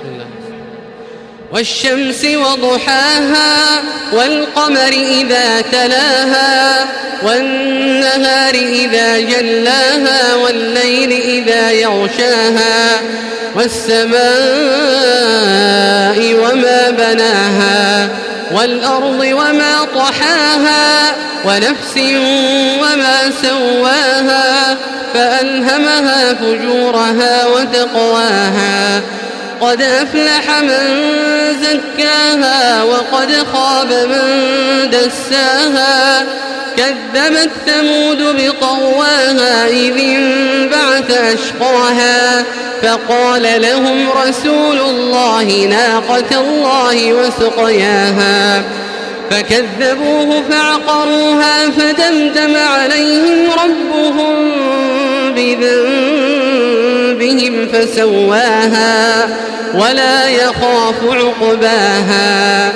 بسم الله. والشمس وضحاها والقمر إذا تلاها والنهار إذا جلاها والليل إذا يغشاها والسماء وما بناها والأرض وما طحاها ونفس وما سواها فألهمها فجورها وتقواها قد أفلح من زكاها وقد خاب من دساها. كذبت ثمود بطواها إذ انبعث أشقاها. فقال لهم رسول الله ناقة الله وسقياها. فكذبوه فعقروها فدمدم عليهم ربهم بذنبهم فسواها ولا يخاف عقباها